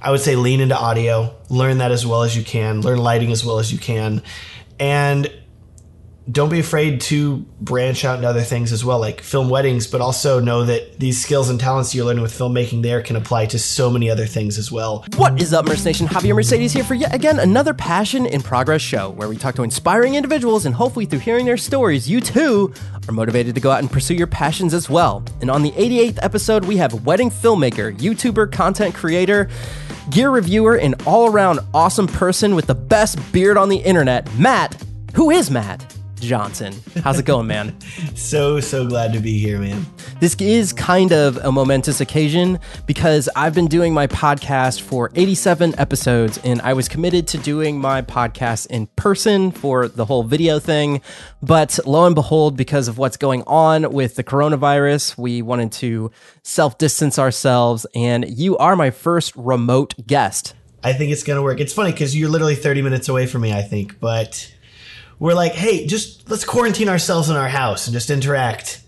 I would say lean into audio, learn that as well as you can, learn lighting as well as you can, and don't be afraid to branch out into other things as well, like film weddings, but also know that these skills and talents you're learning with filmmaking there can apply to so many other things as well. What is up, Merce Nation? Javier Mercedes here for yet again another Passion in Progress show where we talk to inspiring individuals and hopefully through hearing their stories, you too are motivated to go out and pursue your passions as well. And on the 88th episode, we have wedding filmmaker, YouTuber, content creator, gear reviewer, and all around awesome person with the best beard on the internet, Matt. Who is Matt? Johnson. How's it going, man? so, so glad to be here, man. This is kind of a momentous occasion because I've been doing my podcast for 87 episodes and I was committed to doing my podcast in person for the whole video thing. But lo and behold, because of what's going on with the coronavirus, we wanted to self distance ourselves. And you are my first remote guest. I think it's going to work. It's funny because you're literally 30 minutes away from me, I think, but we're like, hey, just let's quarantine ourselves in our house and just interact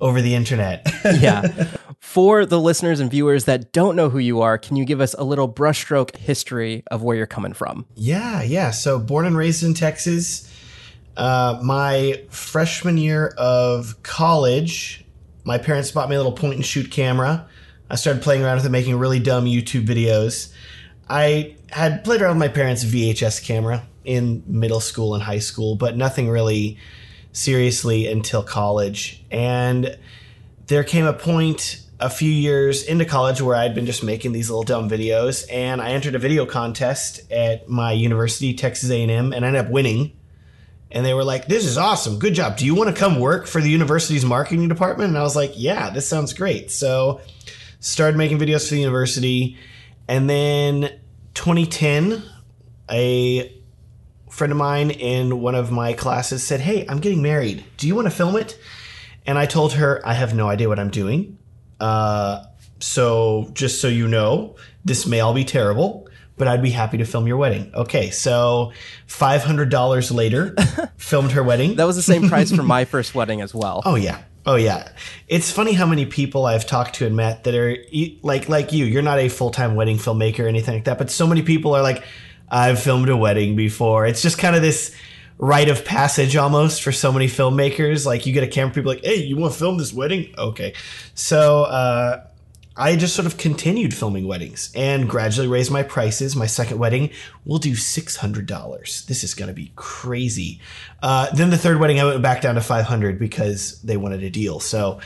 over the internet. yeah. For the listeners and viewers that don't know who you are, can you give us a little brushstroke history of where you're coming from? Yeah, yeah. So, born and raised in Texas. Uh, my freshman year of college, my parents bought me a little point and shoot camera. I started playing around with it, making really dumb YouTube videos. I had played around with my parents' VHS camera in middle school and high school, but nothing really seriously until college. And there came a point a few years into college where I'd been just making these little dumb videos, and I entered a video contest at my university, Texas A&M, and I ended up winning. And they were like, "This is awesome! Good job! Do you want to come work for the university's marketing department?" And I was like, "Yeah, this sounds great." So, started making videos for the university, and then 2010, a friend of mine in one of my classes said, Hey, I'm getting married. Do you want to film it? And I told her, I have no idea what I'm doing. Uh, so just so you know, this may all be terrible, but I'd be happy to film your wedding. Okay, so $500 later, filmed her wedding. That was the same price for my first wedding as well. Oh, yeah. Oh yeah, it's funny how many people I've talked to and met that are like like you. You're not a full time wedding filmmaker or anything like that, but so many people are like, I've filmed a wedding before. It's just kind of this rite of passage almost for so many filmmakers. Like you get a camera, people like, hey, you want to film this wedding? Okay. So uh, I just sort of continued filming weddings and gradually raised my prices. My second wedding we'll do $600. This is going to be crazy. Uh, then the third wedding, I went back down to 500 because they wanted a deal. So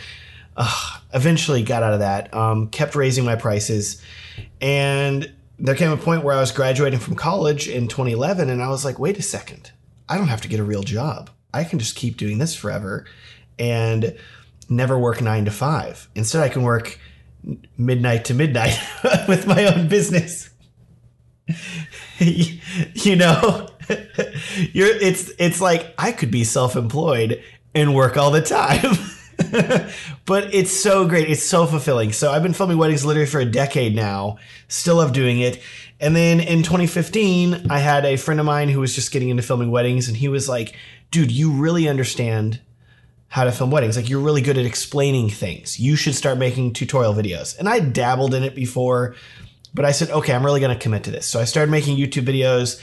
uh, eventually got out of that, um, kept raising my prices. And there came a point where I was graduating from college in 2011 and I was like, wait a second. I don't have to get a real job. I can just keep doing this forever and never work nine to five. Instead, I can work midnight to midnight with my own business. you know, you're it's it's like I could be self-employed and work all the time. but it's so great. It's so fulfilling. So I've been filming weddings literally for a decade now. Still love doing it. And then in 2015, I had a friend of mine who was just getting into filming weddings, and he was like, "Dude, you really understand how to film weddings. Like you're really good at explaining things. You should start making tutorial videos." And I dabbled in it before, but I said, "Okay, I'm really going to commit to this." So I started making YouTube videos.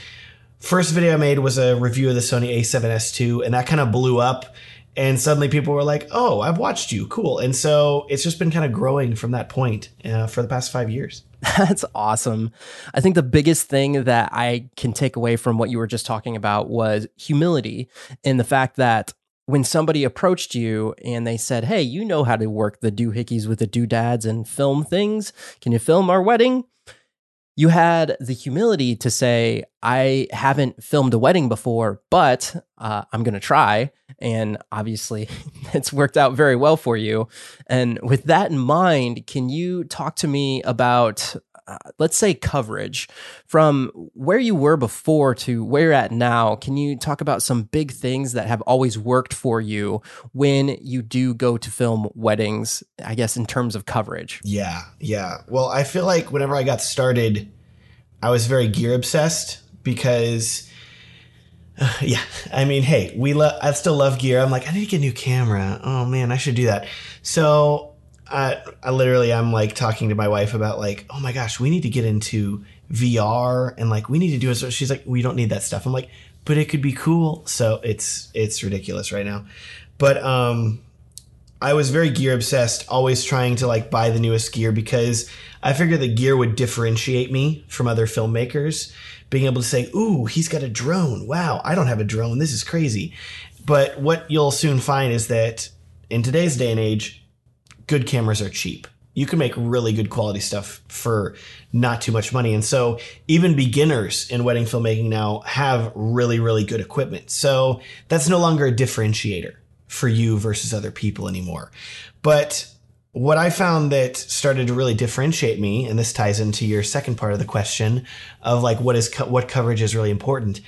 First video I made was a review of the Sony A7S II, and that kind of blew up and suddenly people were like, "Oh, I've watched you, cool." And so it's just been kind of growing from that point uh, for the past five years. That's awesome. I think the biggest thing that I can take away from what you were just talking about was humility and the fact that when somebody approached you and they said, Hey, you know how to work the doohickeys with the doodads and film things. Can you film our wedding? You had the humility to say, I haven't filmed a wedding before, but uh, I'm going to try. And obviously, it's worked out very well for you. And with that in mind, can you talk to me about, uh, let's say, coverage from where you were before to where you're at now? Can you talk about some big things that have always worked for you when you do go to film weddings, I guess, in terms of coverage? Yeah, yeah. Well, I feel like whenever I got started, I was very gear obsessed because uh, yeah, I mean, hey, we love. I still love gear. I'm like, I need to get a new camera. Oh man, I should do that. So I, I literally I'm like talking to my wife about like, oh my gosh, we need to get into VR and like we need to do it. So she's like, we don't need that stuff. I'm like, but it could be cool. So it's it's ridiculous right now. But um I was very gear obsessed, always trying to like buy the newest gear because I figured the gear would differentiate me from other filmmakers. Being able to say, ooh, he's got a drone. Wow, I don't have a drone. This is crazy. But what you'll soon find is that in today's day and age, good cameras are cheap. You can make really good quality stuff for not too much money. And so even beginners in wedding filmmaking now have really, really good equipment. So that's no longer a differentiator for you versus other people anymore. But what I found that started to really differentiate me, and this ties into your second part of the question of like what is co- what coverage is really important.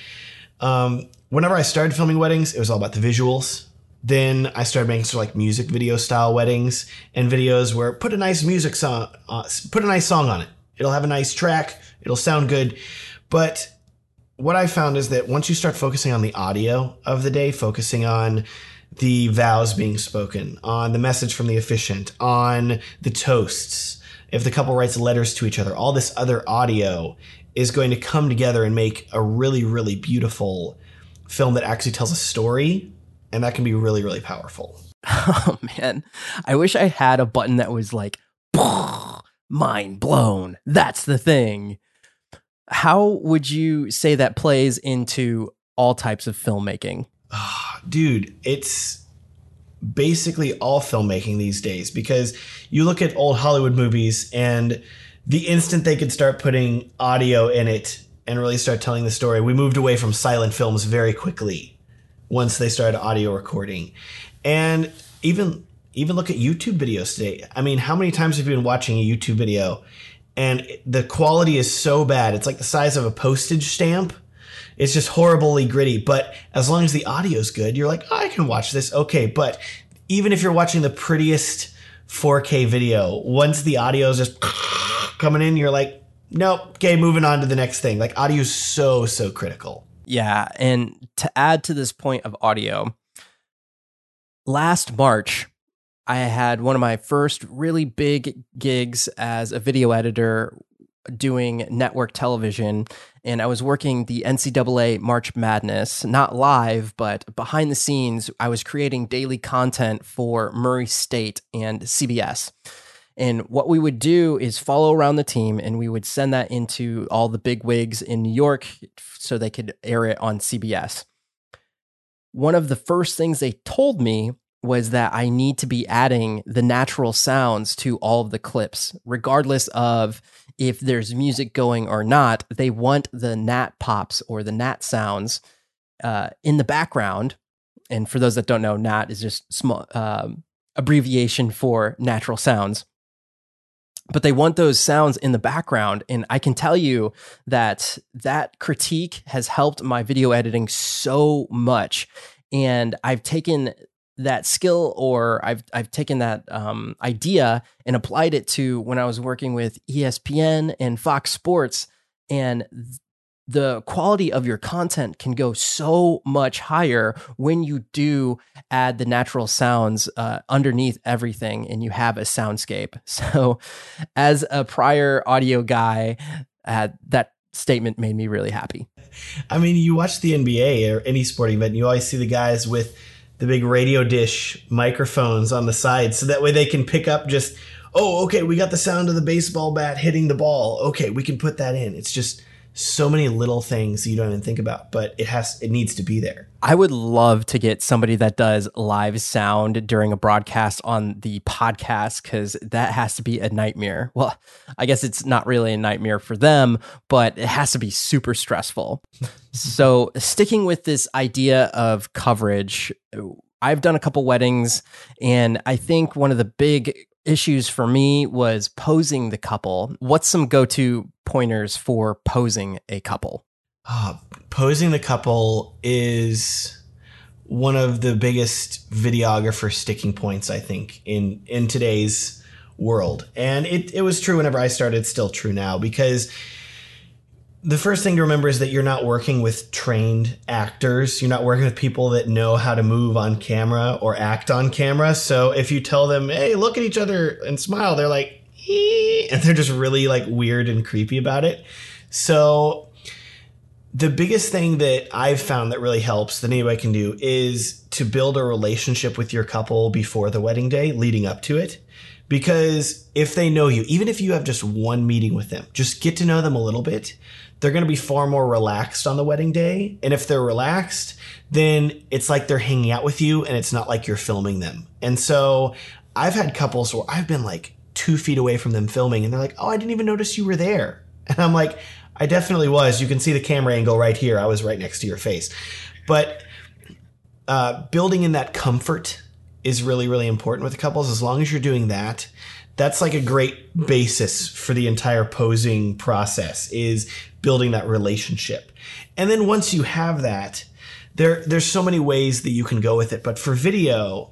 Um, whenever I started filming weddings, it was all about the visuals. Then I started making sort of like music video style weddings and videos where put a nice music song, uh, put a nice song on it. It'll have a nice track. It'll sound good. But what I found is that once you start focusing on the audio of the day, focusing on the vows being spoken, on the message from the officiant, on the toasts, if the couple writes letters to each other, all this other audio is going to come together and make a really, really beautiful film that actually tells a story. And that can be really, really powerful. Oh man, I wish I had a button that was like, mind blown. That's the thing. How would you say that plays into all types of filmmaking? Oh, dude, it's basically all filmmaking these days because you look at old Hollywood movies and the instant they could start putting audio in it and really start telling the story, we moved away from silent films very quickly once they started audio recording. And even even look at YouTube videos today. I mean, how many times have you been watching a YouTube video and the quality is so bad? It's like the size of a postage stamp. It's just horribly gritty, but as long as the audio's good, you're like, oh, I can watch this. Okay, but even if you're watching the prettiest 4K video, once the audio is just coming in, you're like, nope, okay, moving on to the next thing. Like audio is so, so critical. Yeah. And to add to this point of audio, last March, I had one of my first really big gigs as a video editor doing network television. And I was working the NCAA March Madness, not live, but behind the scenes. I was creating daily content for Murray State and CBS. And what we would do is follow around the team and we would send that into all the big wigs in New York so they could air it on CBS. One of the first things they told me was that I need to be adding the natural sounds to all of the clips, regardless of if there's music going or not. They want the nat pops or the nat sounds uh, in the background. And for those that don't know, nat is just small um, abbreviation for natural sounds but they want those sounds in the background. And i can tell you that that critique has helped my video editing so much. And i've taken that skill or I've I've taken that um, idea and applied it to when I was working with ESPN and Fox Sports. And the quality of your content can go so much higher when you do add the natural sounds uh, underneath everything and you have a soundscape. So, as a prior audio guy, uh, that statement made me really happy. I mean, you watch the NBA or any sporting event, and you always see the guys with the big radio dish microphones on the side so that way they can pick up just oh okay we got the sound of the baseball bat hitting the ball okay we can put that in it's just so many little things you don't even think about but it has it needs to be there. I would love to get somebody that does live sound during a broadcast on the podcast because that has to be a nightmare. Well i guess it's not really a nightmare for them but it has to be super stressful. So sticking with this idea of coverage i've done a couple weddings and i think one of the big issues for me was posing the couple. What's some go to pointers for posing a couple? Uh, posing the couple is one of the biggest videographer sticking points, I think, in, in today's world. And it, it was true whenever I started, still true now, because the first thing to remember is that you're not working with trained actors. You're not working with people that know how to move on camera or act on camera. So if you tell them, "Hey, look at each other and smile," they're like, ee, and they're just really like weird and creepy about it. So the biggest thing that I've found that really helps that anybody can do is to build a relationship with your couple before the wedding day, leading up to it. Because if they know you, even if you have just one meeting with them, just get to know them a little bit. They're going to be far more relaxed on the wedding day. And if they're relaxed, then it's like they're hanging out with you and it's not like you're filming them. And so I've had couples where I've been like two feet away from them filming and they're like, oh, I didn't even notice you were there. And I'm like, I definitely was. You can see the camera angle right here. I was right next to your face. But uh, building in that comfort is really, really important with couples. As long as you're doing that, that's like a great basis for the entire posing process is building that relationship. And then once you have that, there there's so many ways that you can go with it. But for video,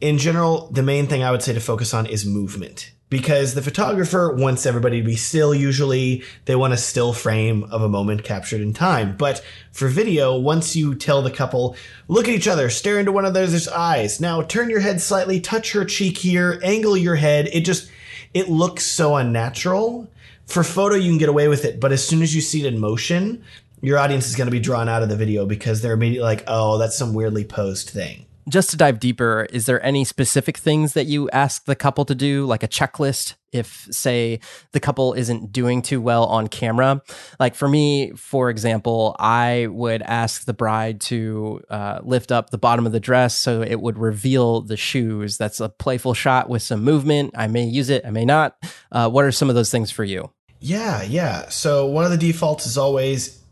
in general, the main thing I would say to focus on is movement because the photographer wants everybody to be still usually. They want a still frame of a moment captured in time. But for video once you tell the couple look at each other stare into one another's eyes. Now turn your head slightly touch her cheek here angle your head. It just it looks so unnatural. For photo you can get away with it but as soon as you see it in motion your audience is going to be drawn out of the video because they're immediately like oh that's some weirdly posed thing just to dive deeper, is there any specific things that you ask the couple to do, like a checklist? If, say, the couple isn't doing too well on camera, like for me, for example, I would ask the bride to uh, lift up the bottom of the dress so it would reveal the shoes. That's a playful shot with some movement. I may use it, I may not. Uh, what are some of those things for you? Yeah, yeah. So one of the defaults is always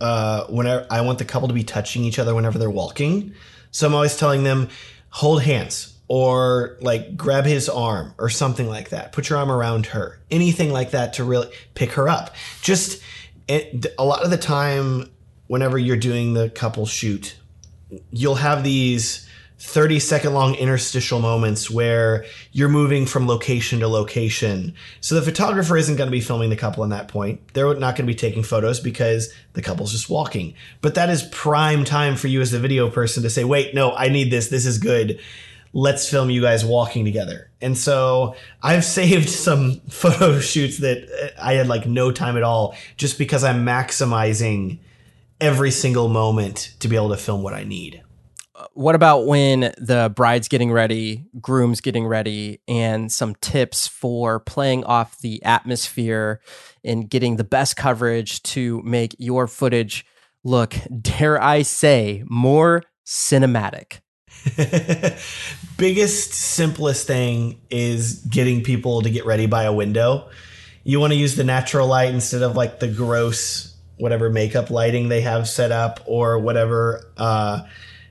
uh, whenever I want the couple to be touching each other whenever they're walking. So I'm always telling them, hold hands or like grab his arm or something like that. Put your arm around her. Anything like that to really pick her up. Just it, a lot of the time, whenever you're doing the couple shoot, you'll have these 30 second long interstitial moments where you're moving from location to location. So the photographer isn't going to be filming the couple in that point. They're not going to be taking photos because the couple's just walking. But that is prime time for you as the video person to say, wait, no, I need this. This is good. Let's film you guys walking together. And so I've saved some photo shoots that uh, I had like no time at all just because I'm maximizing every single moment to be able to film what I need what about when the bride's getting ready, groom's getting ready, and some tips for playing off the atmosphere and getting the best coverage to make your footage look, dare I say, more cinematic? Biggest, simplest thing is getting people to get ready by a window. You want to use the natural light instead of like the gross, whatever makeup lighting they have set up or whatever. Uh,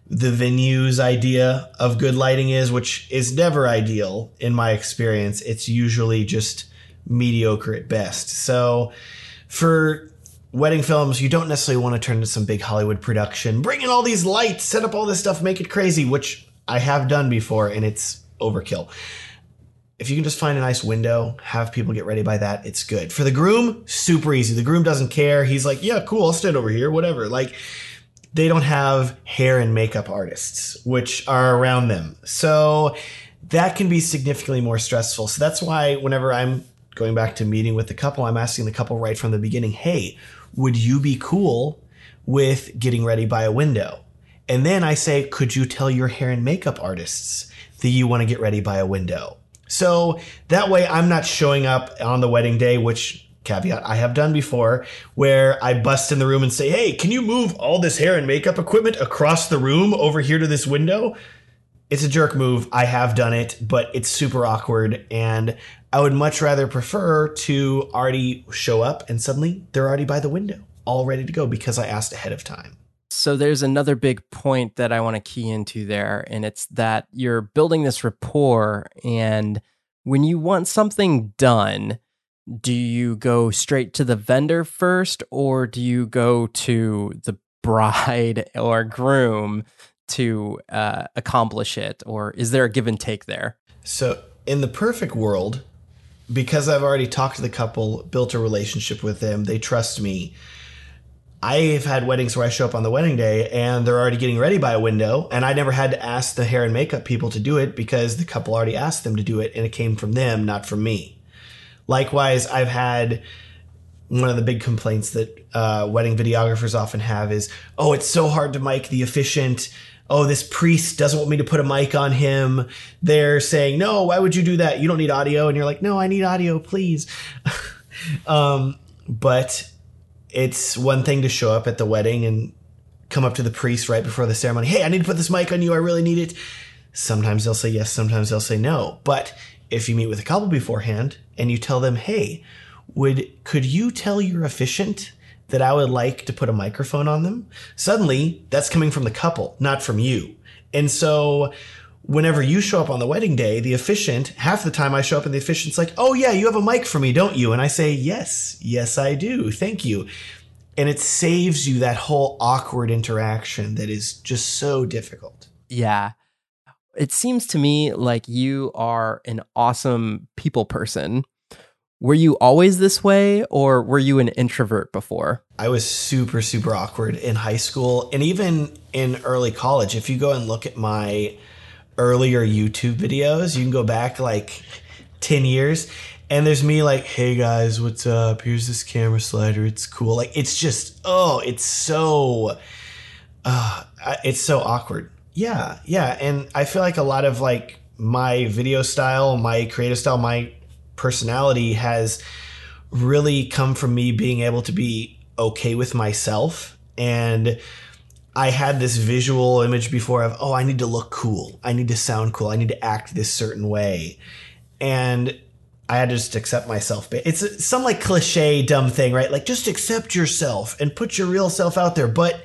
the venue's idea of good lighting is, which is never ideal in my experience. It's usually just mediocre at best. So for wedding films, you don't necessarily want to turn into some big Hollywood production, bring in all these lights, set up all this stuff, make it crazy, which I have done before and it's overkill. If you can just find a nice window, have people get ready by that, it's good. For the groom, super easy. The groom doesn't care. He's like, yeah, cool, I'll stand over here, whatever. Like, they don't have hair and makeup artists, which are around them. So that can be significantly more stressful. So that's why whenever I'm going back to meeting with the couple, I'm asking the couple right from the beginning, hey, would you be cool with getting ready by a window? And then I say, could you tell your hair and makeup artists that you want to get ready by a window? So that way I'm not showing up on the wedding day, which caveat I have done before where I bust in the room and say, Hey, can you move all this hair and makeup equipment across the room over here to this window? It's a jerk move. I have done it, but it's super awkward. And I would much rather prefer to already show up and suddenly they're already by the window, all ready to go because I asked ahead of time. So there's another big point that I want to key into there, and it's that you're building this rapport. And when you want something done, do you go straight to the vendor first or do you go to the bride or groom to uh, accomplish it or is there a give and take there so in the perfect world because I've already talked to the couple, built a relationship with them, they trust me. I've had weddings where I show up on the wedding day and they're already getting ready by a window, and I never had to ask the hair and makeup people to do it because the couple already asked them to do it and it came from them, not from me. Likewise, I've had one of the big complaints that uh, wedding videographers often have is, oh, it's so hard to mic the officiant. Oh, this priest doesn't want me to put a mic on him. They're saying, no, why would you do that? You don't need audio. And you're like, no, I need audio, please. um, but it's one thing to show up at the wedding and come up to the priest right before the ceremony. Hey, I need to put this mic on you. I really need it. Sometimes they'll say yes, sometimes they'll say no. But if you meet with a couple beforehand and you tell them, hey, would could you tell your officiant that I would like to put a microphone on them? Suddenly, that's coming from the couple, not from you. And so whenever you show up on the wedding day, the officiant, half the time I show up and the officiant's like, Oh yeah, you have a mic for me, don't you? And I say, Yes, yes, I do. Thank you. And it saves you that whole awkward interaction that is just so difficult. Yeah. It seems to me like you are an awesome people person were you always this way or were you an introvert before? I was super, super awkward in high school and even in early college. If you go and look at my earlier YouTube videos, you can go back like 10 years and there's me like, hey guys, what's up? Here's this camera slider. It's cool. Like, it's just, oh, it's so, uh, it's so awkward. Yeah, yeah. And I feel like a lot of like my video style, my creative style, my personality has really come from me being able to be okay with myself and I had this visual image before of, oh, I need to look cool. I need to sound cool. I need to act this certain way. And I had to just accept myself. It's some like cliche, dumb thing, right? Like just accept yourself and put your real self out there. But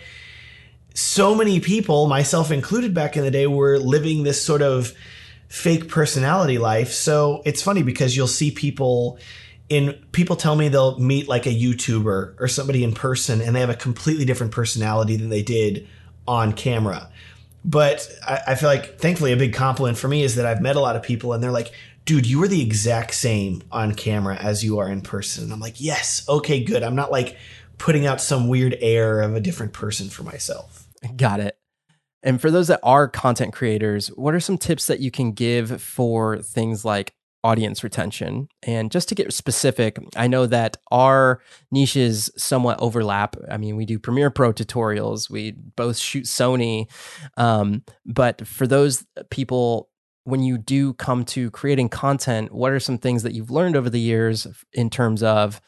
so many people, myself included back in the day, were living this sort of fake personality life. So it's funny because you'll see people in people tell me they'll meet like a YouTuber or somebody in person and they have a completely different personality than they did on camera. But I, I feel like thankfully a big compliment for me is that I've met a lot of people and they're like, dude, you are the exact same on camera as you are in person. And I'm like, yes, okay, good. I'm not like putting out some weird air of a different person for myself. Got it. And for those that are content creators, what are some tips that you can give for things like audience retention? And just to get specific, I know that our niches somewhat overlap. I mean, we do Premiere Pro tutorials, we both shoot Sony. Um, but for those people, when you do come to creating content, what are some things that you've learned over the years in terms of,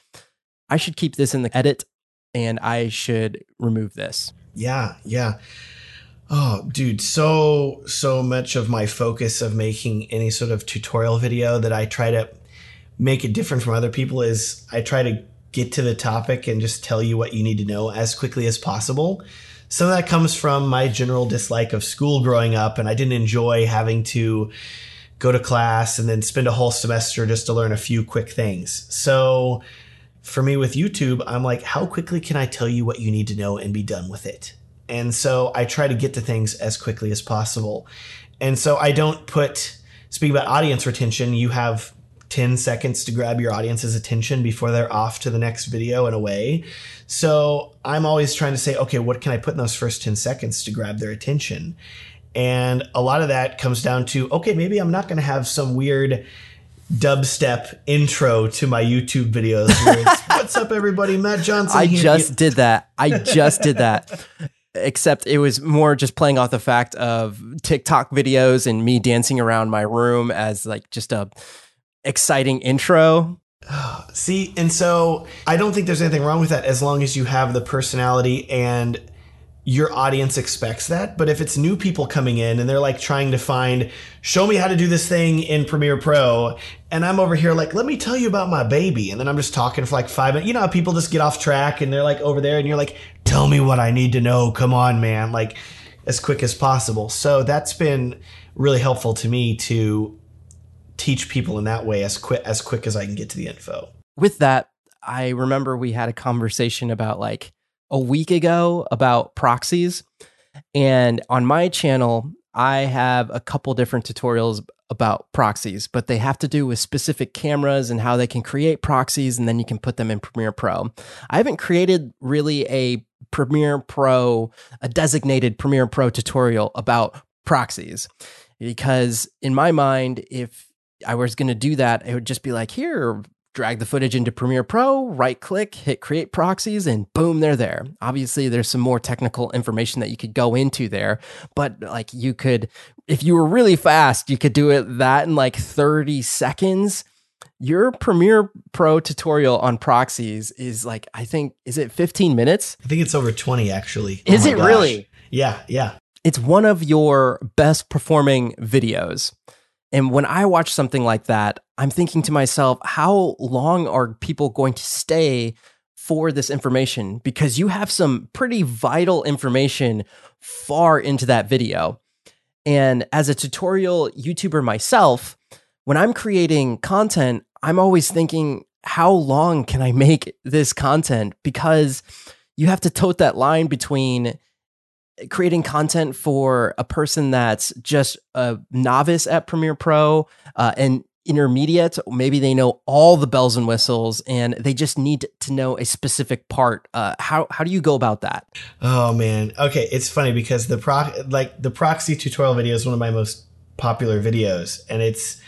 I should keep this in the edit and I should remove this? Yeah, yeah. Oh, dude, so so much of my focus of making any sort of tutorial video that I try to make it different from other people is I try to get to the topic and just tell you what you need to know as quickly as possible. Some of that comes from my general dislike of school growing up, and I didn't enjoy having to go to class and then spend a whole semester just to learn a few quick things. So for me with YouTube, I'm like, how quickly can I tell you what you need to know and be done with it? And so I try to get to things as quickly as possible. And so I don't put, speaking about audience retention, you have 10 seconds to grab your audience's attention before they're off to the next video and away. So I'm always trying to say, okay, what can I put in those first 10 seconds to grab their attention? And a lot of that comes down to, okay, maybe I'm not going to have some weird dubstep intro to my YouTube videos. What's up, everybody? Matt Johnson. I just did that. I just did that except it was more just playing off the fact of TikTok videos and me dancing around my room as like just a exciting intro. See, and so I don't think there's anything wrong with that as long as you have the personality and your audience expects that. But if it's new people coming in and they're like trying to find, show me how to do this thing in Premiere Pro, and I'm over here like, let me tell you about my baby, and then I'm just talking for like five minutes. You know how people just get off track and they're like over there, and you're like, tell me what I need to know. Come on, man, like as quick as possible. So that's been really helpful to me to teach people in that way as quick as quick as I can get to the info. With that, I remember we had a conversation about like a week ago about proxies. And on my channel, I have a couple different tutorials about proxies, but they have to do with specific cameras and how they can create proxies and then you can put them in Premiere Pro. I haven't created really a Premiere Pro, a designated Premiere Pro tutorial about proxies because in my mind, if I was going to do that, it would just be like, here, drag the footage into Premiere Pro, right click, hit create proxies, and boom, they're there. Obviously, there's some more technical information that you could go into there, but like you could, if you were really fast, you could do it that in like 30 seconds. Your Premiere Pro tutorial on proxies is like, I think, is it 15 minutes? I think it's over 20 actually. Oh is oh it gosh. really? Yeah, yeah. It's one of your best performing videos. And when I watch something like that, I'm thinking to myself, how long are people going to stay for this information? Because you have some pretty vital information far into that video. And as a tutorial YouTuber myself, when I'm creating content, I'm always thinking, how long can I make this content? Because you have to tote that line between creating content for a person that's just a novice at Premiere Pro uh, and intermediate, maybe they know all the bells and whistles and they just need to know a specific part. Uh, how how do you go about that? Oh man, okay, it's funny because the pro like the proxy tutorial video is one of my most popular videos, and it's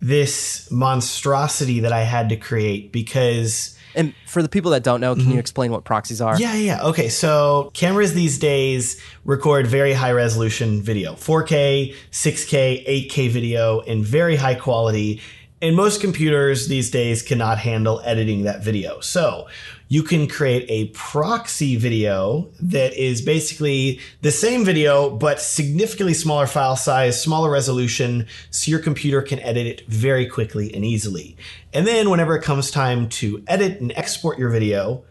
this monstrosity that I had to create because and for the people that don't know, can mm-hmm. you explain what proxies are? Yeah, yeah. Okay, so cameras these days record very high resolution video 4K, 6K, 8K video in very high quality. And most computers these days cannot handle editing that video. So you can create a proxy video that is basically the same video, but significantly smaller file size, smaller resolution, so your computer can edit it very quickly and easily. And then whenever it comes time to edit and export your video,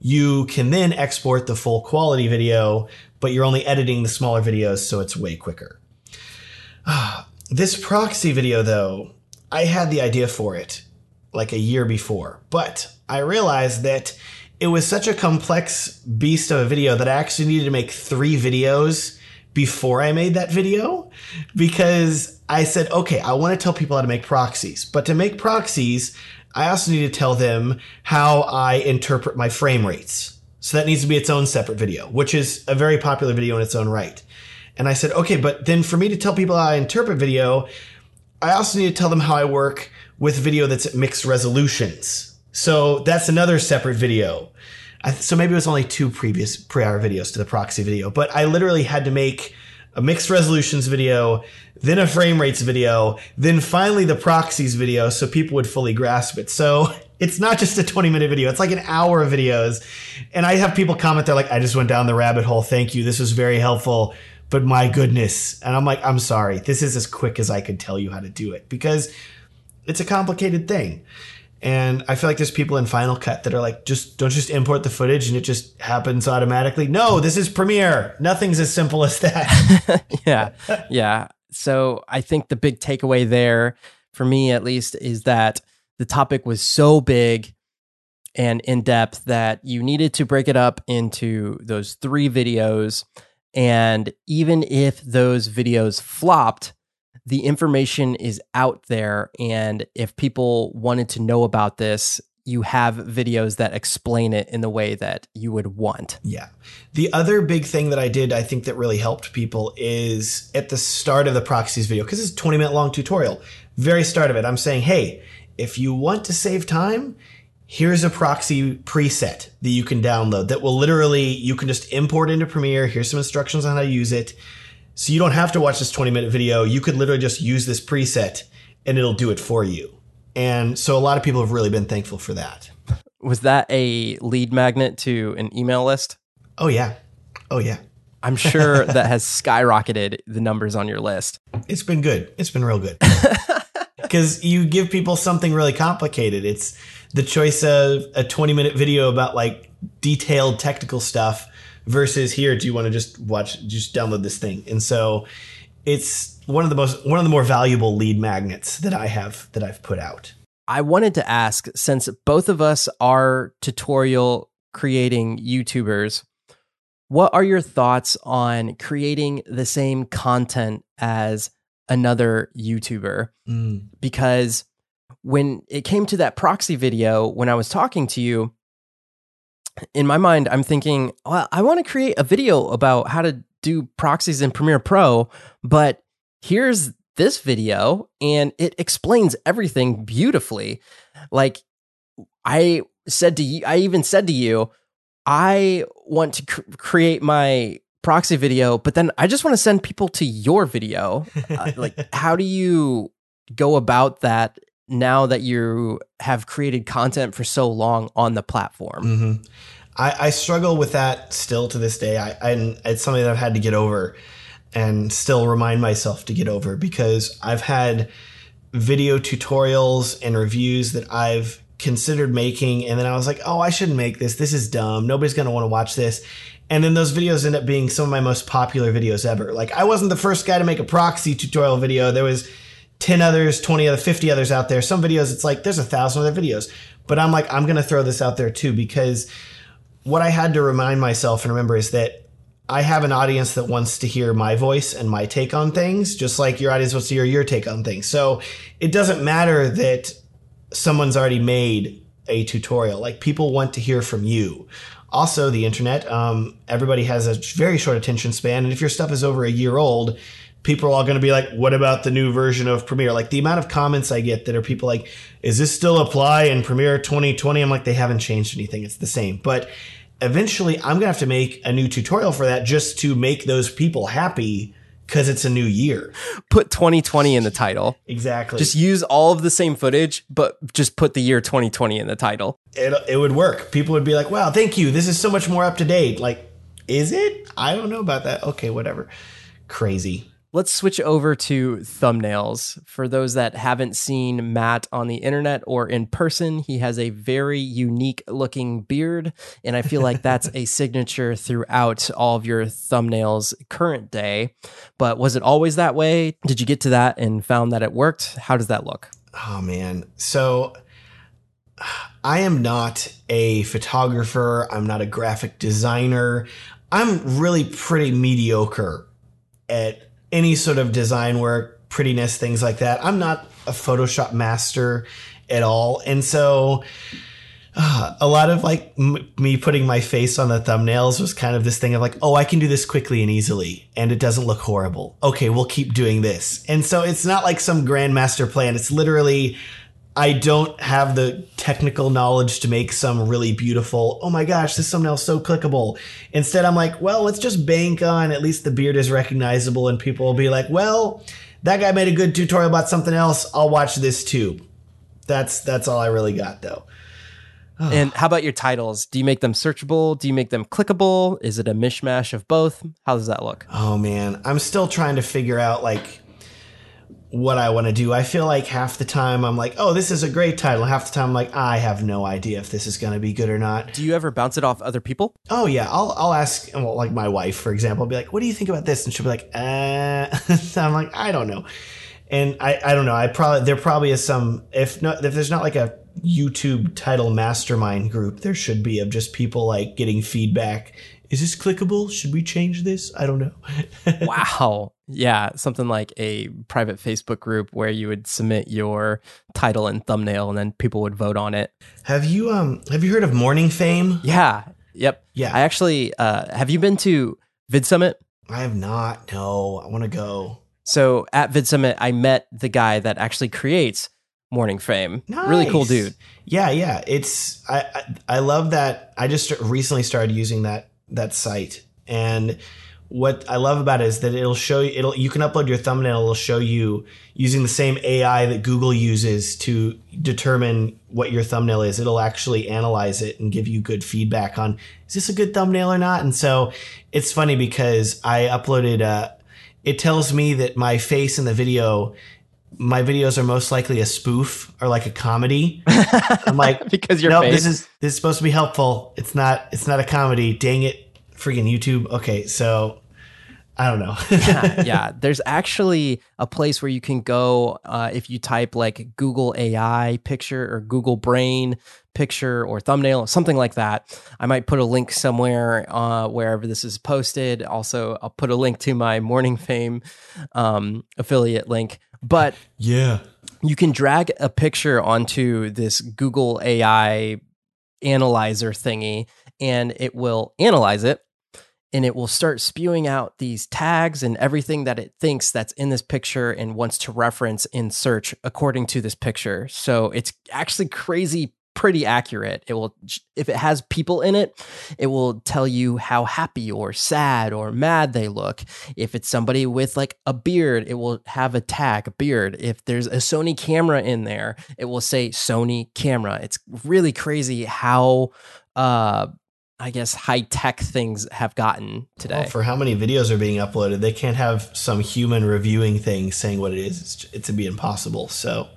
you can then export the full quality video, but you're only editing the smaller videos, so it's way quicker. this proxy video, though, I had the idea for it like a year before, but I realized that it was such a complex beast of a video that I actually needed to make three videos before I made that video because I said, okay, I want to tell people how to make proxies, but to make proxies, I also need to tell them how I interpret my frame rates. So that needs to be its own separate video, which is a very popular video in its own right. And I said, okay, but then for me to tell people how I interpret video, I also need to tell them how I work with video that's at mixed resolutions. So that's another separate video. so maybe it was only two previous prior videos to the proxy video, but I literally had to make a mixed resolutions video, then a frame rates video, then finally the proxies video so people would fully grasp it. So it's not just a 20 minute video. It's like an hour of videos. And I have people comment, they're like, I just went down the rabbit hole. Thank you. This was very helpful. But my goodness. And I'm like, I'm sorry. This is as quick as I could tell you how to do it because it's a complicated thing. And I feel like there's people in Final Cut that are like, just don't just import the footage and it just happens automatically. No, this is Premiere. Nothing's as simple as that. yeah. Yeah. So I think the big takeaway there, for me at least, is that the topic was so big and in depth that you needed to break it up into those three videos. And even if those videos flopped, the information is out there. And if people wanted to know about this, you have videos that explain it in the way that you would want. Yeah. The other big thing that I did, I think that really helped people is at the start of the proxies video, because it's a 20 minute long tutorial, very start of it, I'm saying, hey, if you want to save time, here's a proxy preset that you can download that will literally, you can just import into Premiere. Here's some instructions on how to use it. So you don't have to watch this 20 minute video. You could literally just use this preset and it'll do it for you. And so a lot of people have really been thankful for that. Was that a lead magnet to an email list? Oh, yeah. Oh, yeah. I'm sure that has skyrocketed the numbers on your list. It's been good. It's been real good. Because you give people something really complicated. It's the choice of a 20 minute video about like detailed technical stuff versus here do you want to just watch just download this thing? And so it's one of the most one of the more valuable lead magnets that i have that i've put out. I wanted to ask since both of us are tutorial creating youtubers what are your thoughts on creating the same content as another YouTuber? Mm. because when it came to that proxy video, when I was talking to you, in my mind, I'm thinking, well, I want to create a video about how to do proxies in Premiere Pro, but here's this video and it explains everything beautifully. Like I said to you, I even said to you, I want to cr- create my proxy video, but then I just want to send people to your video. Uh, like, how do you go about that now that you have created content for so long on the platform? hmm I, I struggle with that still to this day. I, I it's something that I've had to get over, and still remind myself to get over because I've had video tutorials and reviews that I've considered making, and then I was like, oh, I shouldn't make this. This is dumb. Nobody's gonna want to watch this. And then those videos end up being some of my most popular videos ever. Like I wasn't the first guy to make a proxy tutorial video. There was 10 others, 20 other, 50 others out there. Some videos, it's like there's a thousand other videos. But I'm like, I'm going to throw this out there too because what I had to remind myself and remember is that I have an audience that wants to hear my voice and my take on things, just like your audience wants to hear your take on things. So it doesn't matter that someone's already made a tutorial. Like people want to hear from you. Also, the internet, um, everybody has a very short attention span. And if your stuff is over a year old, people are all going to be like, what about the new version of Premiere? Like the amount of comments I get that are people like, is this still apply in Premiere 2020? I'm like, they haven't changed anything. It's the same. But eventually I'm going to have to make a new tutorial for that just to make those people happy because it's a new year. Put 2020 in the title. Exactly. Just use all of the same footage, but just put the year 2020 in the title. it, it would work. People would be like, wow, thank you. This is so much more up to date. Like, is it? I don't know about that. Okay, whatever. Crazy. Let's switch over to thumbnails. For those that haven't seen Matt on the internet or in person, he has a very unique looking beard. And I feel like that's a signature throughout all of your thumbnails current day. But was it always that way? Did you get to that and found that it worked? How does that look? Oh man. So I am not a photographer. I'm not a graphic designer. I'm really pretty mediocre at any sort of design work, prettiness, things like that. I'm not a Photoshop master at all. And so uh, a lot of like m- me putting my face on the thumbnails was kind of this thing of like, oh, I can do this quickly and easily, and it doesn't look horrible. Okay, we'll keep doing this. And so it's not like some grandmaster plan. It's literally, I don't have the technical knowledge to make some really beautiful, oh my gosh, this thumbnail's so clickable. Instead, I'm like, well, let's just bank on at least the beard is recognizable, and people will be like, well, that guy made a good tutorial about something else. I'll watch this too. That's that's all I really got though. And how about your titles? Do you make them searchable? Do you make them clickable? Is it a mishmash of both? How does that look? Oh man, I'm still trying to figure out like what I want to do. I feel like half the time I'm like, "Oh, this is a great title." Half the time I'm like, "I have no idea if this is going to be good or not." Do you ever bounce it off other people? Oh yeah, I'll I'll ask well, like my wife for example, I'll be like, "What do you think about this?" and she'll be like, "Uh," I'm like, "I don't know." And I I don't know. I probably there probably is some if not if there's not like a YouTube title mastermind group, there should be of just people like getting feedback. Is this clickable? Should we change this? I don't know. wow. Yeah, something like a private Facebook group where you would submit your title and thumbnail and then people would vote on it. Have you um have you heard of Morning Fame? Yeah. Yep. Yeah. I actually uh have you been to VidSummit? I have not. No, I want to go. So at VidSummit I met the guy that actually creates Morning Fame. Really cool dude. Yeah, yeah. It's I, I I love that. I just recently started using that that site, and what I love about it is that it'll show you. It'll you can upload your thumbnail. It'll show you using the same AI that Google uses to determine what your thumbnail is. It'll actually analyze it and give you good feedback on is this a good thumbnail or not. And so it's funny because I uploaded. Uh, it tells me that my face in the video my videos are most likely a spoof or like a comedy. I'm like, because your no, face. this is this is supposed to be helpful. It's not. It's not a comedy. Dang it, freaking YouTube. Okay, so I don't know. yeah, yeah. There's actually a place where you can go uh, if you type like Google AI picture or Google Brain picture or thumbnail or something like that. I might put a link somewhere uh, wherever this is posted. Also, I'll put a link to my Morning Fame um, affiliate link. But yeah, you can drag a picture onto this Google AI analyzer thingy and it will analyze it and it will start spewing out these tags and everything that it thinks that's in this picture and wants to reference in search according to this picture. So it's actually crazy pretty accurate. It will if it has people in it, it will tell you how happy or sad or mad they look. If it's somebody with like a beard, it will have a tag, a beard. If there's a Sony camera in there, it will say Sony camera. It's really crazy how uh I guess high tech things have gotten today. Well, for how many videos are being uploaded, they can't have some human reviewing thing saying what it is. It's, it's to be impossible. So,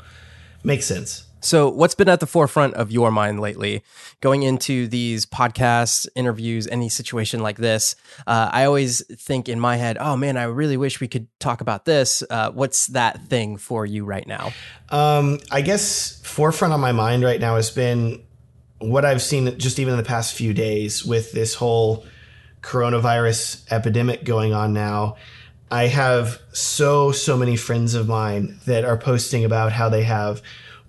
makes sense. So, what's been at the forefront of your mind lately? Going into these podcasts, interviews, any situation like this, uh, I always think in my head, oh man, I really wish we could talk about this. Uh, what's that thing for you right now? Um, I guess forefront on my mind right now has been what I've seen just even in the past few days with this whole coronavirus epidemic going on now. I have so, so many friends of mine that are posting about how they have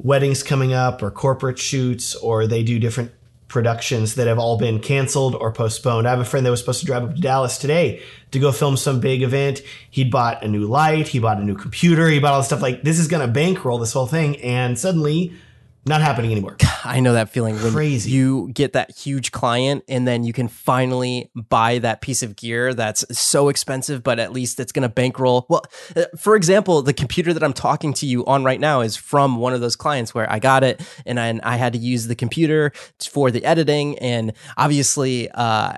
weddings coming up or corporate shoots or they do different productions that have all been canceled or postponed. I have a friend that was supposed to drive up to Dallas today to go film some big event. He'd bought a new light, he bought a new computer, he bought all this stuff like this is going to bankroll this whole thing and suddenly not happening anymore. I know that feeling when Crazy. you get that huge client and then you can finally buy that piece of gear that's so expensive, but at least it's going to bankroll. Well, uh, for example, the computer that I'm talking to you on right now is from one of those clients where I got it and I, I had to use the computer for the editing. And obviously, uh,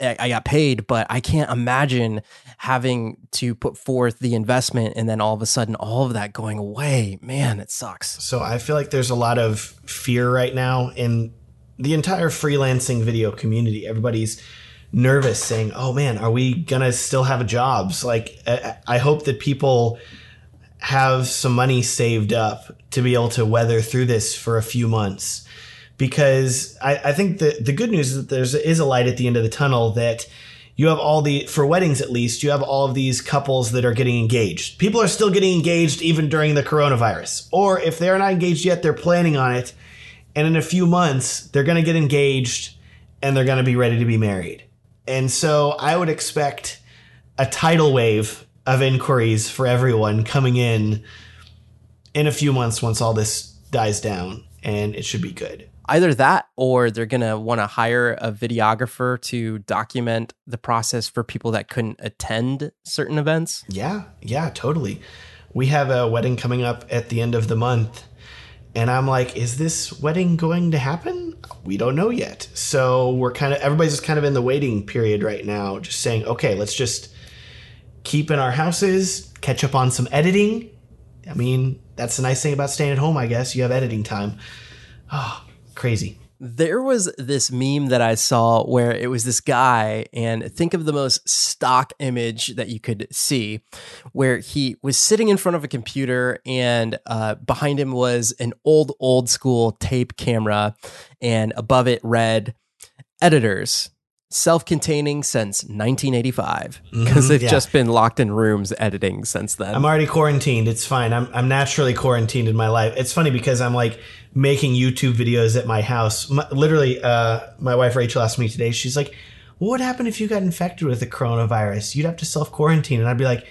I got paid, but I can't imagine having to put forth the investment and then all of a sudden all of that going away. Man, it sucks. So I feel like there's a lot of fear right now in the entire freelancing video community. Everybody's nervous saying, "Oh man, are we going to still have jobs?" Like I hope that people have some money saved up to be able to weather through this for a few months because I, I think the the good news is that there's is a light at the end of the tunnel that you have all the for weddings at least you have all of these couples that are getting engaged. People are still getting engaged even during the coronavirus. Or if they're not engaged yet they're planning on it. And in a few months they're going to get engaged and they're going to be ready to be married. And so i would expect a tidal wave of inquiries for everyone coming in in a few months once all this dies down and it should be good either that or they're going to want to hire a videographer to document the process for people that couldn't attend certain events. Yeah, yeah, totally. We have a wedding coming up at the end of the month. And I'm like, is this wedding going to happen? We don't know yet. So we're kind of, everybody's just kind of in the waiting period right now, just saying, okay, let's just keep in our houses, catch up on some editing. I mean, that's the nice thing about staying at home, I guess. You have editing time. Oh, crazy. There was this meme that I saw where it was this guy, and think of the most stock image that you could see, where he was sitting in front of a computer, and uh, behind him was an old, old school tape camera, and above it read, Editors, self-containing since 1985 because mm-hmm, they've yeah. just been locked in rooms editing since then. I'm already quarantined. It's fine. I'm I'm naturally quarantined in my life. It's funny because I'm like making YouTube videos at my house. My, literally, uh, my wife Rachel asked me today. She's like, "What would happen if you got infected with the coronavirus? You'd have to self quarantine." And I'd be like,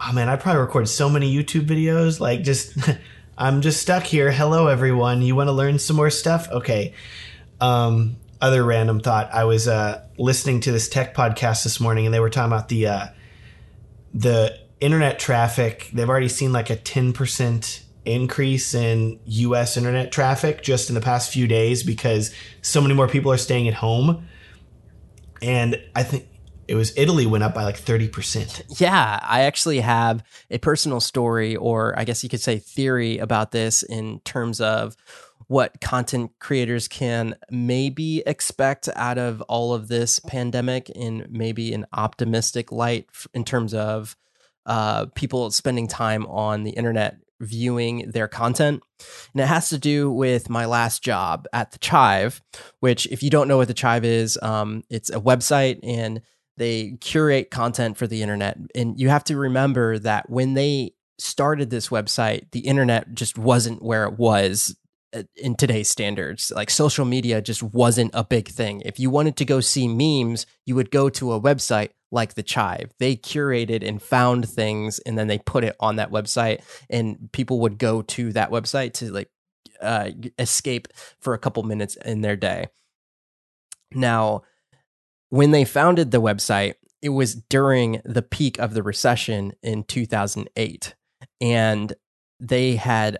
"Oh man, I probably record so many YouTube videos. Like, just I'm just stuck here. Hello, everyone. You want to learn some more stuff? Okay." Um, other random thought. I was uh, listening to this tech podcast this morning, and they were talking about the uh, the internet traffic. They've already seen like a ten percent increase in U.S. internet traffic just in the past few days because so many more people are staying at home. And I think it was Italy went up by like 30%. Yeah, I actually have a personal story, or I guess you could say theory about this in terms of what content creators can maybe expect out of all of this pandemic in maybe an optimistic light in terms of uh, people spending time on the internet viewing their content. And it has to do with my last job at the Chive, which, if you don't know what the Chive is, um, it's a website and they curate content for the internet. And you have to remember that when they started this website, the internet just wasn't where it was in today's standards. Like social media just wasn't a big thing. If you wanted to go see memes, you would go to a website like the Chive. They curated and found things and then they put it on that website and people would go to that website to like uh, escape for a couple minutes in their day. Now, when they founded the website, it was during the peak of the recession in 2008 and they had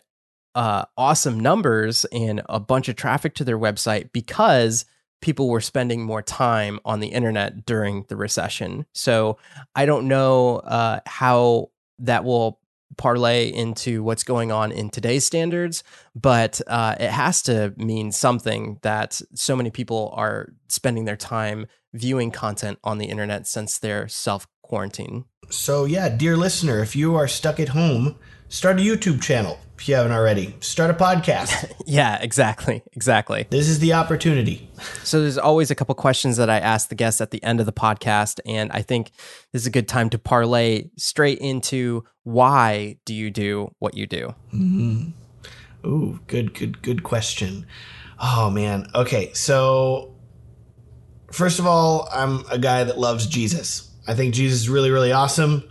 uh, awesome numbers and a bunch of traffic to their website because people were spending more time on the internet during the recession. So I don't know uh, how that will parlay into what's going on in today's standards, but uh, it has to mean something that so many people are spending their time viewing content on the internet since they're self quarantine. So, yeah, dear listener, if you are stuck at home, start a YouTube channel if you haven't already. Start a podcast. yeah, exactly. Exactly. This is the opportunity. So there's always a couple questions that I ask the guests at the end of the podcast. And I think this is a good time to parlay straight into why do you do what you do? Mm-hmm. Ooh, good, good, good question. Oh, man. Okay. So, first of all, I'm a guy that loves Jesus. I think Jesus is really, really awesome.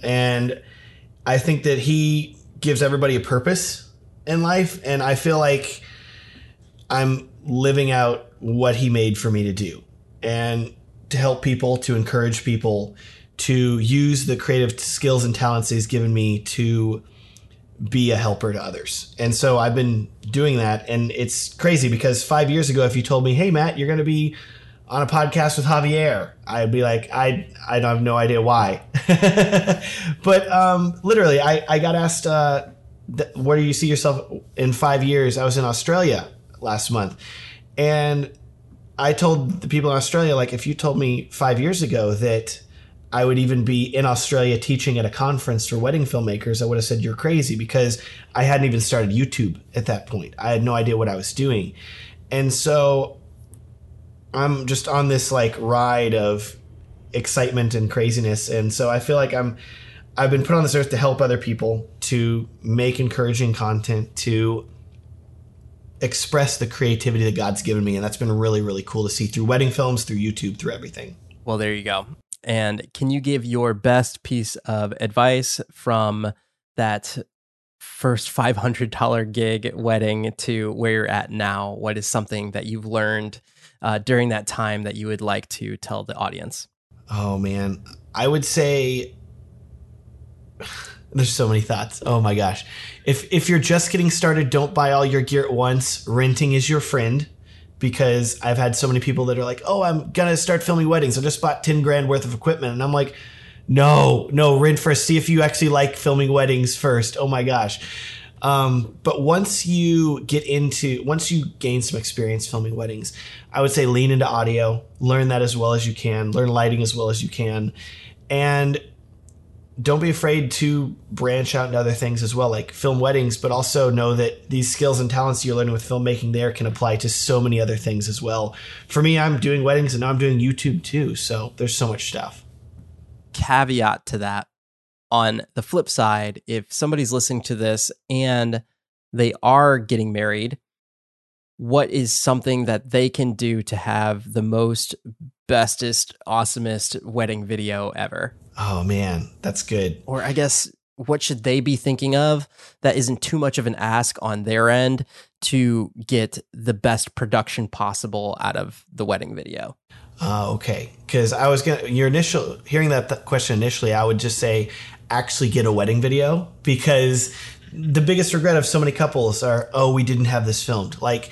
And I think that he gives everybody a purpose in life, and I feel like I'm living out what he made for me to do, and to help people, to encourage people, to use the creative skills and talents he's given me to be a helper to others. And so I've been doing that. And it's crazy because five years ago, if you told me, hey, Matt, you're going to be on a podcast with Javier, I'd be like, I, I don't have no idea why. but um, literally, I, I got asked, uh, th- where do you see yourself in five years? I was in Australia last month. And I told the people in Australia, like, if you told me five years ago that I would even be in Australia teaching at a conference for wedding filmmakers, I would have said you're crazy because I hadn't even started YouTube at that point. I had no idea what I was doing. And so I'm just on this like ride of excitement and craziness, and so I feel like I'm I've been put on this earth to help other people, to make encouraging content, to express the creativity that God's given me, and that's been really really cool to see through wedding films, through YouTube, through everything. Well, there you go. And can you give your best piece of advice from that first $500 gig wedding to where you're at now? What is something that you've learned uh, during that time that you would like to tell the audience? Oh man, I would say there's so many thoughts. Oh my gosh. If if you're just getting started, don't buy all your gear at once. Renting is your friend because I've had so many people that are like, "Oh, I'm going to start filming weddings. I just bought 10 grand worth of equipment." And I'm like, "No, no, rent first. See if you actually like filming weddings first. Oh my gosh." Um, but once you get into, once you gain some experience filming weddings, I would say lean into audio, learn that as well as you can, learn lighting as well as you can, and don't be afraid to branch out into other things as well, like film weddings, but also know that these skills and talents you're learning with filmmaking there can apply to so many other things as well. For me, I'm doing weddings and now I'm doing YouTube too, so there's so much stuff. Caveat to that on the flip side, if somebody's listening to this and they are getting married, what is something that they can do to have the most bestest, awesomest wedding video ever? Oh man, that's good. Or I guess what should they be thinking of that isn't too much of an ask on their end to get the best production possible out of the wedding video? Uh, okay, because I was gonna your initial hearing that th- question initially, I would just say actually get a wedding video because the biggest regret of so many couples are, oh, we didn't have this filmed. Like,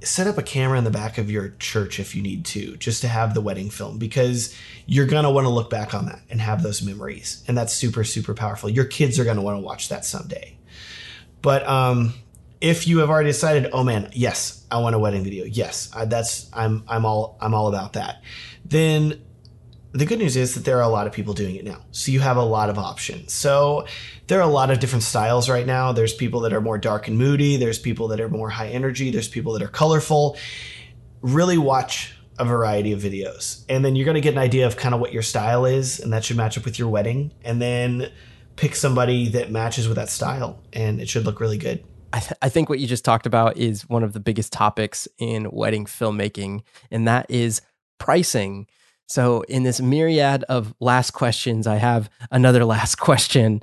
set up a camera in the back of your church if you need to, just to have the wedding film because you're going to want to look back on that and have those memories. And that's super, super powerful. Your kids are going to want to watch that someday. But um, if you have already decided, oh man, yes, I want a wedding video. Yes, I, that's I'm I'm all I'm all about that. Then the good news is that there are a lot of people doing it now. So you have a lot of options. So there are a lot of different styles right now. There's people that are more dark and moody, there's people that are more high energy, there's people that are colorful. Really watch a variety of videos. And then you're going to get an idea of kind of what your style is, and that should match up with your wedding. And then pick somebody that matches with that style, and it should look really good. I, th- I, think what you just talked about is one of the biggest topics in wedding filmmaking, and that is pricing. So, in this myriad of last questions, I have another last question,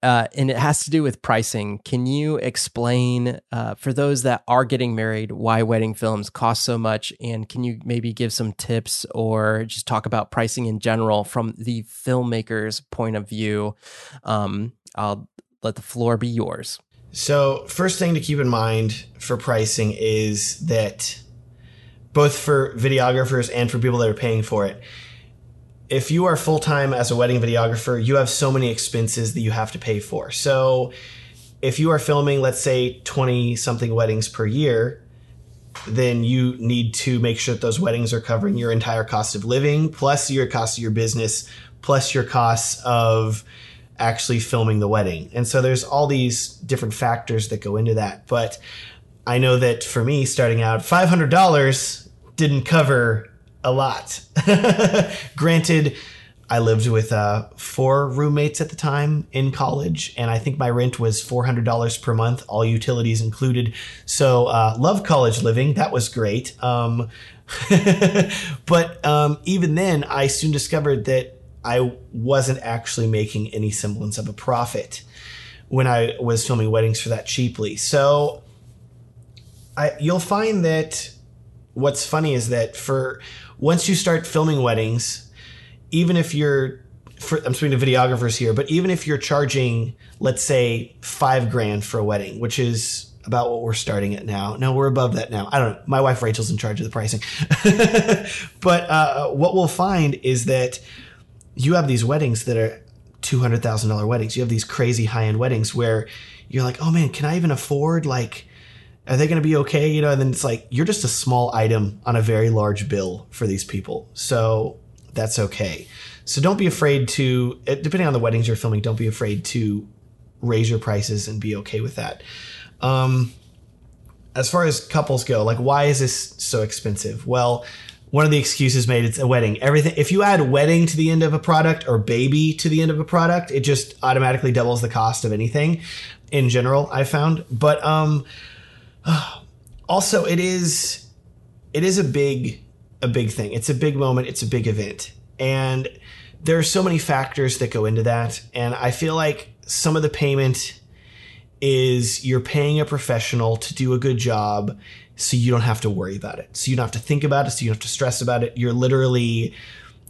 uh, and it has to do with pricing. Can you explain uh, for those that are getting married why wedding films cost so much? And can you maybe give some tips or just talk about pricing in general from the filmmaker's point of view? Um, I'll let the floor be yours. So, first thing to keep in mind for pricing is that both for videographers and for people that are paying for it. If you are full time as a wedding videographer, you have so many expenses that you have to pay for. So if you are filming, let's say, 20 something weddings per year, then you need to make sure that those weddings are covering your entire cost of living, plus your cost of your business, plus your costs of actually filming the wedding. And so there's all these different factors that go into that. But I know that for me, starting out, $500 didn't cover a lot. Granted, I lived with uh, four roommates at the time in college, and I think my rent was $400 per month, all utilities included. So, uh, love college living. That was great. Um, but um, even then, I soon discovered that I wasn't actually making any semblance of a profit when I was filming weddings for that cheaply. So, I, you'll find that what's funny is that for once you start filming weddings, even if you're for, I'm speaking to videographers here, but even if you're charging, let's say five grand for a wedding, which is about what we're starting at now. No, we're above that now. I don't know. My wife Rachel's in charge of the pricing. but uh, what we'll find is that you have these weddings that are $200,000 weddings. You have these crazy high end weddings where you're like, oh man, can I even afford like are they going to be okay? You know, and then it's like you're just a small item on a very large bill for these people. So that's okay. So don't be afraid to, depending on the weddings you're filming, don't be afraid to raise your prices and be okay with that. Um, as far as couples go, like why is this so expensive? Well, one of the excuses made it's a wedding. Everything if you add wedding to the end of a product or baby to the end of a product, it just automatically doubles the cost of anything in general, I found. But um also, it is it is a big a big thing. It's a big moment. It's a big event, and there are so many factors that go into that. And I feel like some of the payment is you're paying a professional to do a good job so you don't have to worry about it. So you don't have to think about it. So you don't have to stress about it. You're literally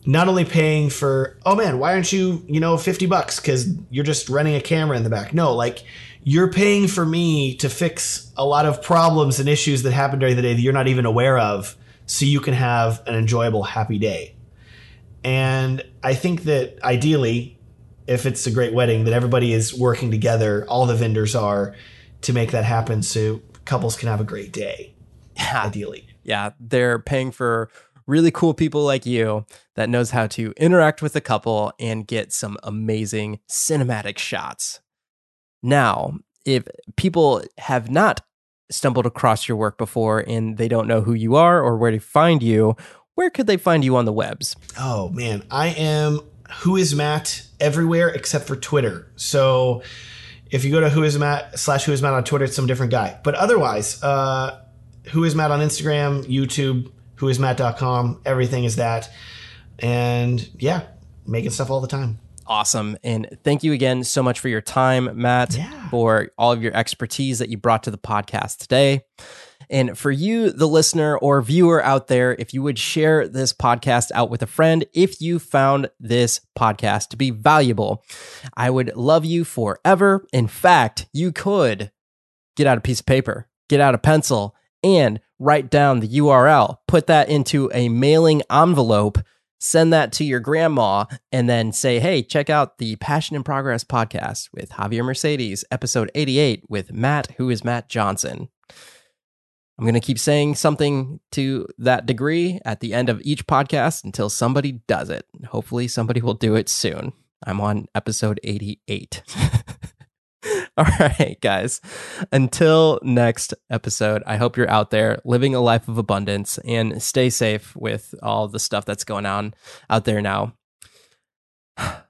not only paying for, oh man, why aren't you, you know, 50 bucks because you're just running a camera in the back? No, like you're paying for me to fix a lot of problems and issues that happen during the day that you're not even aware of so you can have an enjoyable, happy day. And I think that ideally, if it's a great wedding, that everybody is working together, all the vendors are, to make that happen so couples can have a great day. Yeah. Ideally. Yeah. They're paying for really cool people like you that knows how to interact with a couple and get some amazing cinematic shots. Now, if people have not stumbled across your work before and they don't know who you are or where to find you, where could they find you on the webs? Oh man, I am who is Matt everywhere except for Twitter. So if you go to who is Matt slash who is Matt on Twitter, it's some different guy. But otherwise, uh, who is Matt on Instagram, YouTube, whoismatt.com, everything is that. And yeah, making stuff all the time awesome. And thank you again so much for your time, Matt, yeah. for all of your expertise that you brought to the podcast today. And for you, the listener or viewer out there, if you would share this podcast out with a friend, if you found this podcast to be valuable, I would love you forever. In fact, you could get out a piece of paper, get out a pencil, and write down the URL, put that into a mailing envelope send that to your grandma and then say, hey, check out the Passion in Progress podcast with Javier Mercedes, episode 88 with Matt, who is Matt Johnson. I'm going to keep saying something to that degree at the end of each podcast until somebody does it. Hopefully, somebody will do it soon. I'm on episode 88. All right, guys. Until next episode, I hope you're out there living a life of abundance and stay safe with all the stuff that's going on out there now.